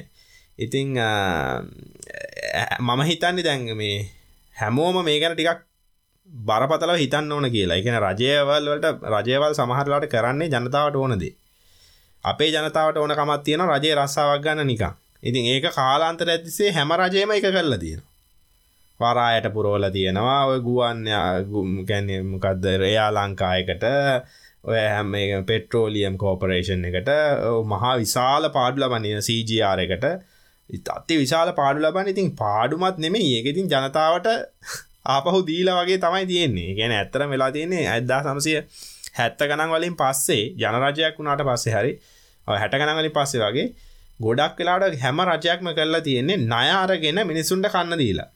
ඉතිං මම හිතන්නේ දැන් මේ හැමෝම මේකන ටිකක් බරපතල හිතන්න ඕන කියලා. එකන රජයවල් වලට රජයවල් සමහරලාට කරන්නේ ජනතාවට ඕනදේ අපේ ජනතාවට ඕන කමත් තියෙන රජයේ රස්සාවක් ගන්න නිකං ඉතින් ඒක කාලාන්තර ඇතිසේ හැම රජයම එක කරලා තියෙන වරායට පුරෝල තියෙනවා. ඔය ගුවන් ගැන මොකක්ද රයා ලංකායකට ඔය හැම පෙට්‍රෝලියම් කෝපරේෂන් එකට මහා විශාල පාඩු ලබන්න සජR එකට. අති විශාල පාඩු ලබන්න ඉතින් පාඩුමත් නෙමේ ඒක ඉතින් ජනතාවට ආපහු දීලා වගේ තමයි තියෙන්නේ. ගැන ඇත්තර වෙලා තියෙන්නේ ඇද්දා සමසය හැත්ත ගණන් වලින් පස්සේ ජනරජයක් වුණාට පස්සේ හරි හැට ගණන්වලින් පස්සේ වගේ ගොඩක් වෙලාට හැම රජයක්ම කරලා තියෙන්නේ නයාරගෙන මිනිසුන්ට කන්න දීලා.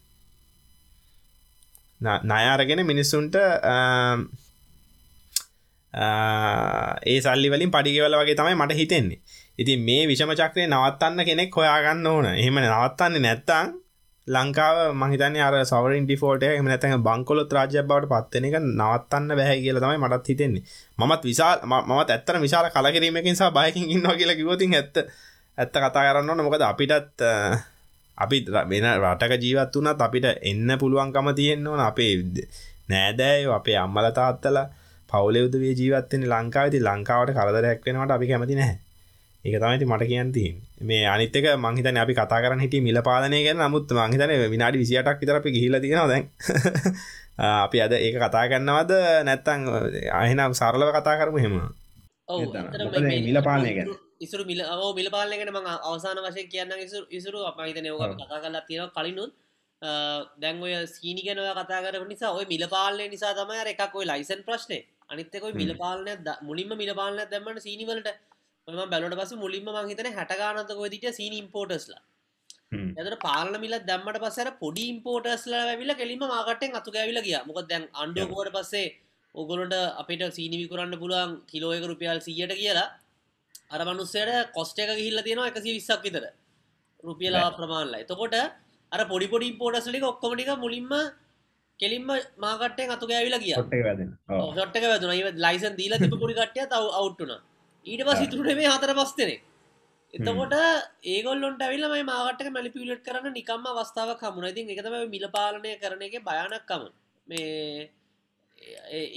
නයාරගෙන මිනිස්සුන්ට ඒ සල්ලි වලින් පඩිගෙවල වගේ තමයි මට හිතෙන්නේ. ඉතින් මේ විෂම චක්‍රය නවත්තන්න කෙනෙක් හොයාගන්න ඕන. එහෙම නවත්තන්නේ නැත්තං ලංකාව මහිතන අර සවරින් ඩිෆෝට එම නැතැ බංකොලොත් රාජ්‍ය බවට පත්වෙන එක නවත්තන්න බැහැ කියල තමයි මටත් හිතෙන්නේ. මත් විශාල් මත් ඇත්තර විශාල කලකිරීමකින් සහ බයකින් ඉන්න කියලා කිවතින් ඇත්ත ඇත්ත කතා කරන්න නොකද අපිටත් අපි වෙන රටක ජීවත් වනත් අපිට එන්න පුළුවන්කම තියෙන්න්නවන අපේ නෑදෑය අපේ අම්මල තාත්තල පවලෙවදේ ජීවත්තෙන ලංකාවති ලංකාවට කරදරයක් වෙනවට අපි කැමති නැහැ. ඒක තමයිති මට කියන්තින් මේ අනිතක මංහිතන අපි කතා කරන හිට මිල පාලනය ගැන. නමුත් මංහිතන විනාඩි විසියටක් විතර අපි ගිහිල තියෙනවා දැන්. අපි අද ඒක කතා කරන්නවද නැත්තං අහිනම් සරලව කතා කරමු හෙම මිල පාලනය ගැන? ඉසුරු මිල ඕ මිල පාලනගෙන ම අවසාන වශය කියන්න ඉසුරු ඉසුරු අපහිතන යෝග කතා කරලා තියෙන කලිනුත්. දැන් ඔය සීනි ගැනව කතා කර නිසා ඔය මිල පාලනය නිසා තමයි එකක් ඔයි ලයිසන් ප්‍රශ්නය අනිත්තකොයි මිල පාලනය මුලින්ම මිල පාලනය දැම්මට සීනිවලට ම බැලට පස මුලින්ම මහිතන හැටගානතක දිට සීන ඉම්පෝටස්ලා ඇතට පාලන මිල දැම්මට පසර පොඩි ඉම්පෝටස්ල ඇවිල කෙලිම මාකටෙන් අතු ඇවිල ගිය. මොක දැන් අන්ඩුවකෝට පස්සේ ඔගොලට අපිට සීනිවි කරන්න පුළුවන් කිලෝයක රුපියල් සියට කියලා අර මනුස්සයට කොස්ට එක ගිහිල්ල තියෙනවා එකසි විස්සක් විතර රුපියලා ප්‍රමාණලා. එතකොට අර පොඩි පොඩි පෝටස්ලික ඔක්කොමටික මුලින්ම කෙලින්ම මාකටෙන් අතු ගෑවිලා කිය ොට්ක වැදුන ලයිසන් දීල තිබ පොඩි කට්ටය තව අවුට්ටුනා ඊට පස් ඉතුරට මේ හතර පස්තනෙක් එතකොට ඒගොල්ලොන්ට ඇවිල්ල මේ මාගටක මැලිපිලට් කරන්න නිකම්ම අවස්ථාව කමුණ ඉතින් එකතම මිල පාලනය කරන එක භයානක්කම මේ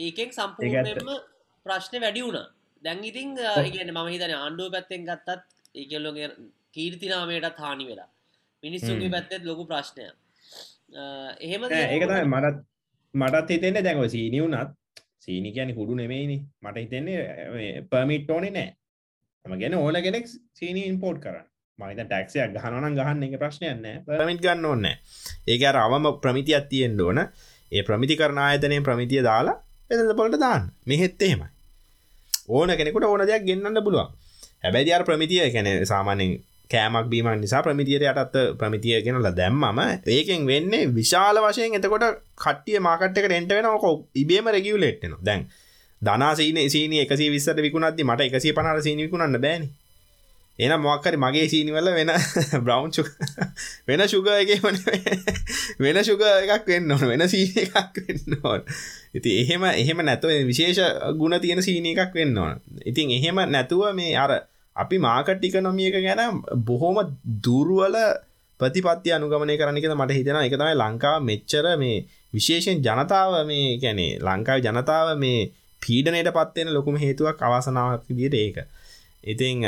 ඒකෙන් සම්පූර්ණයෙන්ම ප්‍රශ්නය වැඩි වුණ. දැන් ඉතින් ඒගන මම හිතන ආණ්ඩුව පැත්තෙන් ගත්තත් ඒකෙල්ලොගේ කීර්තිනාමයටත් හානි වෙලා. මිනිස්සුගේ පැත්තෙත් ලොකු ප්‍රශ්නය එහෙම ඒකතයි මටත් මටත් හිතෙන්නේ දැන්ව සීනියවුනත් සීනි කියන කුඩු නෙමෙයිනි. මට හිතෙන්නේ පර්මිට් ඕනේ නෑ. ම ගැන ඕන කෙනෙක් සීනි ඉම්පෝට් කරන්න. මහිත ටැක්සයක් ගහනන ගහන්න එක ප්‍රශ්නයන්න ප්‍රමිත් ගන්න ඕන්න ඒක රවම ප්‍රමිතියක් තියෙන් ඕන. ඒ ප්‍රමිති කරන ආයතනය ප්‍රමිතිය දාලා එද පොලට දාන්න. මෙහෙත් එහෙමයි. ඕන කෙනෙකුට ඕන දෙයක් ගෙන්න්න පුළුවන්. හැබැයි අර ප්‍රමිතිය කැන සාමානෙන් කෑමක් බීම නිසා ප්‍රමිතියට යටත් ප්‍රමිතිය කෙනල දැම්මම ඒකෙන් වෙන්නේ විශාල වශයෙන් එතකොට කට්ටිය මාකට් එක එන්ට වෙන ඕක ඉබේම රෙගියවලෙට්න දැන් දනාසීන සීන එකසි විස්සට විකුණත්දි මට එකසි පනර සීනි විකුණන්න බෑන. එන මොක්කරි මගේ සීනිවල වෙන බ්‍රවන්් චු වෙන ශුග එක වෙන ශුග එකක් වෙන්න ඕන. වෙන සීන එකක් වෙන්න ඕන. ඉති එහෙම එහෙම නැතුව විශේෂ ගුණ තියෙන සීන එකක් වෙන්න ඕන. ඉතින් එහෙම නැතුව මේ අර අපි මාකට් ඉකනොමිය එක ගැන බොහෝම දුරුවල ප්‍රතිපත්ති අනුගමනය කරනික මට හිතෙන එක තමයි ලංකාව මෙච්චර මේ විශේෂෙන් ජනතාව මේ ගැනේ ලංකාව ජනතාව මේ පීඩනයට පත්වෙන ලොකුම හේතුවක් අවසනාවක් විදියට ඒක. ඉතිං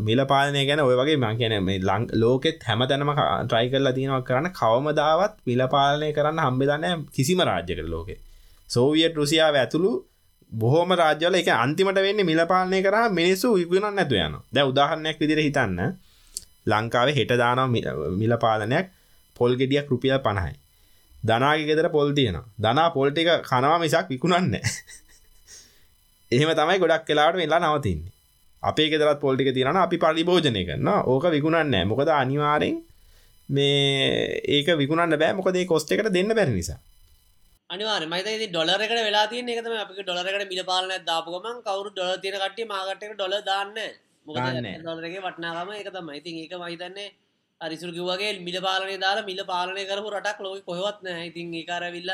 මිල පාලනය ගැන ඔය වගේ මං කියන මේ ලං ලෝකෙත් හැම තැනම ට්‍රයි කරලා තියෙනවා කරන්න කවමදාවත් මිල පාලනය කරන්න හම්බෙදන්න කිසිම රාජ්‍යක ලෝකෙ. සෝවියට් රුසියාව ඇතුළු බොහෝම රාජ්‍යල එක අන්තිමට වෙන්න මිලපාලනය කර මිනිස්සු විගුණන් නැතු යන දැ උදාහරණයක් විදිර හිතන්න. ලංකාවේ හෙට දානම් මිලපාලනයක් පොල් ගෙඩියක් රුපියල් පණහයි. දනාග ගෙදර පොල් තියෙන දනා පොල්ටික කනවා මිසක් විකුණන්න එහෙම තමයි ගොඩක් කලාට වෙලා නවතින්නේ. අපේ ගෙදරත් පොල්ටික තිරන අපි පරිභෝජනය කරන්න ඕක විකුණන්න මොකද අනිවාරෙන් මේ ඒක විකුණන්න බෑ. මොකදේ කොස්ට එකට දෙන්න බැරි නිසා. අනිවාර මයිත ඩොලරකට වෙලා තියන එකතම අපි ඩොලරකට මිල පාලන දාපුගම කවරු ඩොල තින කට මාගටක ඩොල දාන්න ඩොලරගේ වටනාගම එක තම ඉතින් ඒක මහිතන්නේ අරිසුර කිවගේ මිල පාලනය දාලා මිල පාලනය කරපු රටක් ලෝක කොහොත්න ඉතින් ඒකාරවිල්ල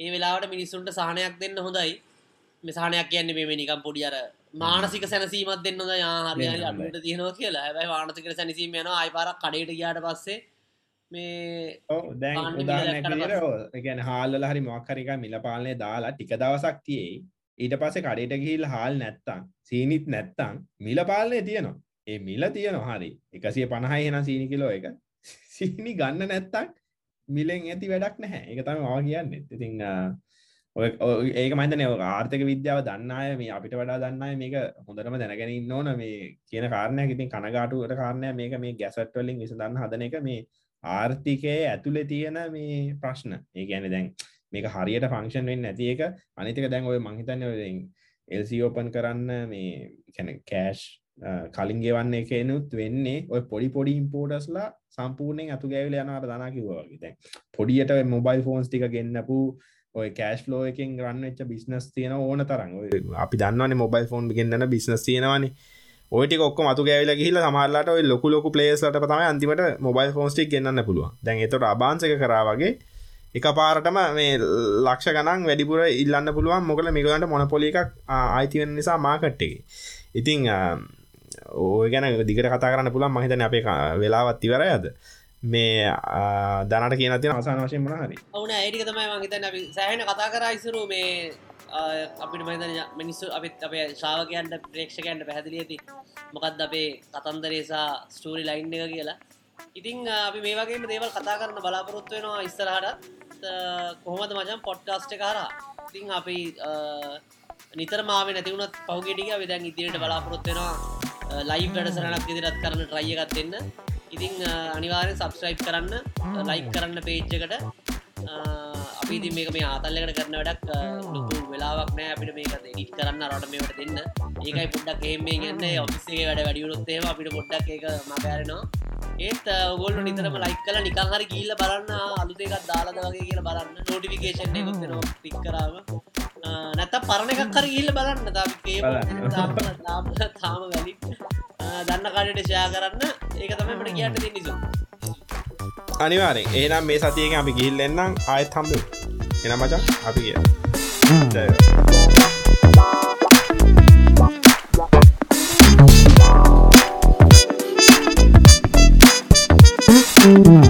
ඒ වෙලාවට මිනිස්සුන්ට සහනයක් දෙන්න හොඳයි. මෙසානයක් කියන්නේ මේ නිකම් පොඩි අර මානසික සැනසීමත් දෙන්න යාහරි අට තියෙනවා කියලා. හැබයි වානසික සැනසීම යන අයිපාරක් කඩට ගියාට පස්සේ මේ දැන් ගැන හාල්ල හරි මොක්කරික මිල පාලනය දාලා ටික දවසක් තියේ. ඊට පස්සේ කඩට ගිහිල් හාල් නැත්තං සීනිත් නැත්තං මිල පාලනය තියනවා. ඒ මිල තියනවා හරි. එකසිය පණහයි හෙන සීනි කිලෝ එක. සීනි ගන්න නැත්තක් මිලෙන් ඇති වැඩක් නැහැ. එක තම වා කියන්න. ඉතිං ඒක මතන ආර්ථක විද්‍යාව දන්නාය මේ අපිට වඩා දන්නයි මේක හොඳටම දැනගෙන ඉන්න ඕන. මේ කියන කාරණයක් ඉතින් කනගාටුවට කාරණය මේක මේ ගැසට්වලින් විස දන්න හදන එක මේ ආර්ථිකය ඇතුළෙ තියෙන මේ ප්‍රශ්න. ඒ ගැන දැන් මේක හරියට ෆංක්ෂන් වෙන්න ඇති එක. අනිතික දැන් ඔය මහිතන්න එල්සි ඕපන් කරන්න මේ කැන කෑෂ් කලින් ගෙවන්න එකනුත් වෙන්නේ ඔය පොඩි පොඩි ඉම්පෝටස්ලා සම්පූර්ණයෙන් අතු ගැවිල යනට දනා කිවවාගේ දැන් පොඩියට මොබයිල් ෆෝන්ස් ටික ගෙන්න්නපු ඔය කෑශ් ලෝ එකින් රන්න එච්ච බිස්නස් තියෙන ඕන තරන් අපි දන්නවන මොබයිල් ෆෝන් ගෙන්න්න බිස්නස් තියෙනවානේ. ඔයිටි ඔක්ක මතු ගැවිල ගහිල සමහරලාට ඔයි ලොකු ලොකු පලේස්ලට තම අන්තිමට මොබයිල් ෆෝන්ස්ටික් ගන්න පුළුව දැන් එතට අබාන්සක කරාවගේ එක පාරටම මේ ලක්ෂ ගනන් වැඩිපුර ඉල්ලන්න පුළුවන් මොකල මිගලන්ට මොනපොලි එකක් ආයිතිවෙන නිසා මාකට්ටකි ඉතිං ඕය ගැන දිගට කතා කරන්න පුළන් මහිතන අපේ වෙලාවත් ඉවර ඇද මේ දනට කියන තින අවසාන වශයෙන් මන හරි. ඕන ඒටික තමයි මහිතන සෑහන කතා කරයිසරු මේ අපිට මතන මිනිස්සු අපිත් අපේ ශාවකයන්ට ප්‍රේක්ෂකයන්ට පැහැදිලි ඇති. මොකක්ද අපේ කතන්දරේසා ස්ටෝරි ලයින් එක කියලා. ඉතිං අපි මේ වගේම දේවල් කතා කරන්න බලාපොරොත්තු වෙනවා ඉස්සරහට කොහොමද මචන් පොඩ්කාස්ට කාරා ඉතිං අපි නිතර මාව නැතිවුණත් පහුගෙටික විදැන් ඉදිරියට බලාපොරොත්වෙනවා ලයි් වැඩසරනක් ඉදිරත් කරන්න ට්‍රයියගත් දෙන්න. ඉතිං අනිවාරෙන් සබස්ක්‍රයිප් කරන්න ලයික් කරන්න පේජ්ජකට අපි ඉතින් මේක මේ ආතල්ලකට කරන වැඩක් ලොකු වෙලාවක් නෑ. අපිට මේක ඉට කරන්න රට මේට දෙන්න. ඒකයි පොඩ්ඩක් ඒමේ ගන්න ඔෆිස්සේ වැඩ වැඩියුණොත්තේම අපිට පොඩ්ඩක් එක මකෑරෙනවා ඒත් ඔගොල්ල නිතරම ලයික් කල නිකං හරි කියල්ල බලන්න අලුතේකත් දාලද වගේ කියල බලන්න. නෝටිෆිකේෂන් එකක් පික් කරාව නැත පරණ එකක් කර ගිල්ල බලන්න. තාම තාම වැලි. දන්න කඩට ෂයා කරන්න. ඒක තමයි මට කියන්න තිනිසු අනිවාරෙන් ඒනම් මේ සතියක අපි ගිල් එන්නම්. ආයත් හම්බ එන මචන් අපි කිය Mm-hmm.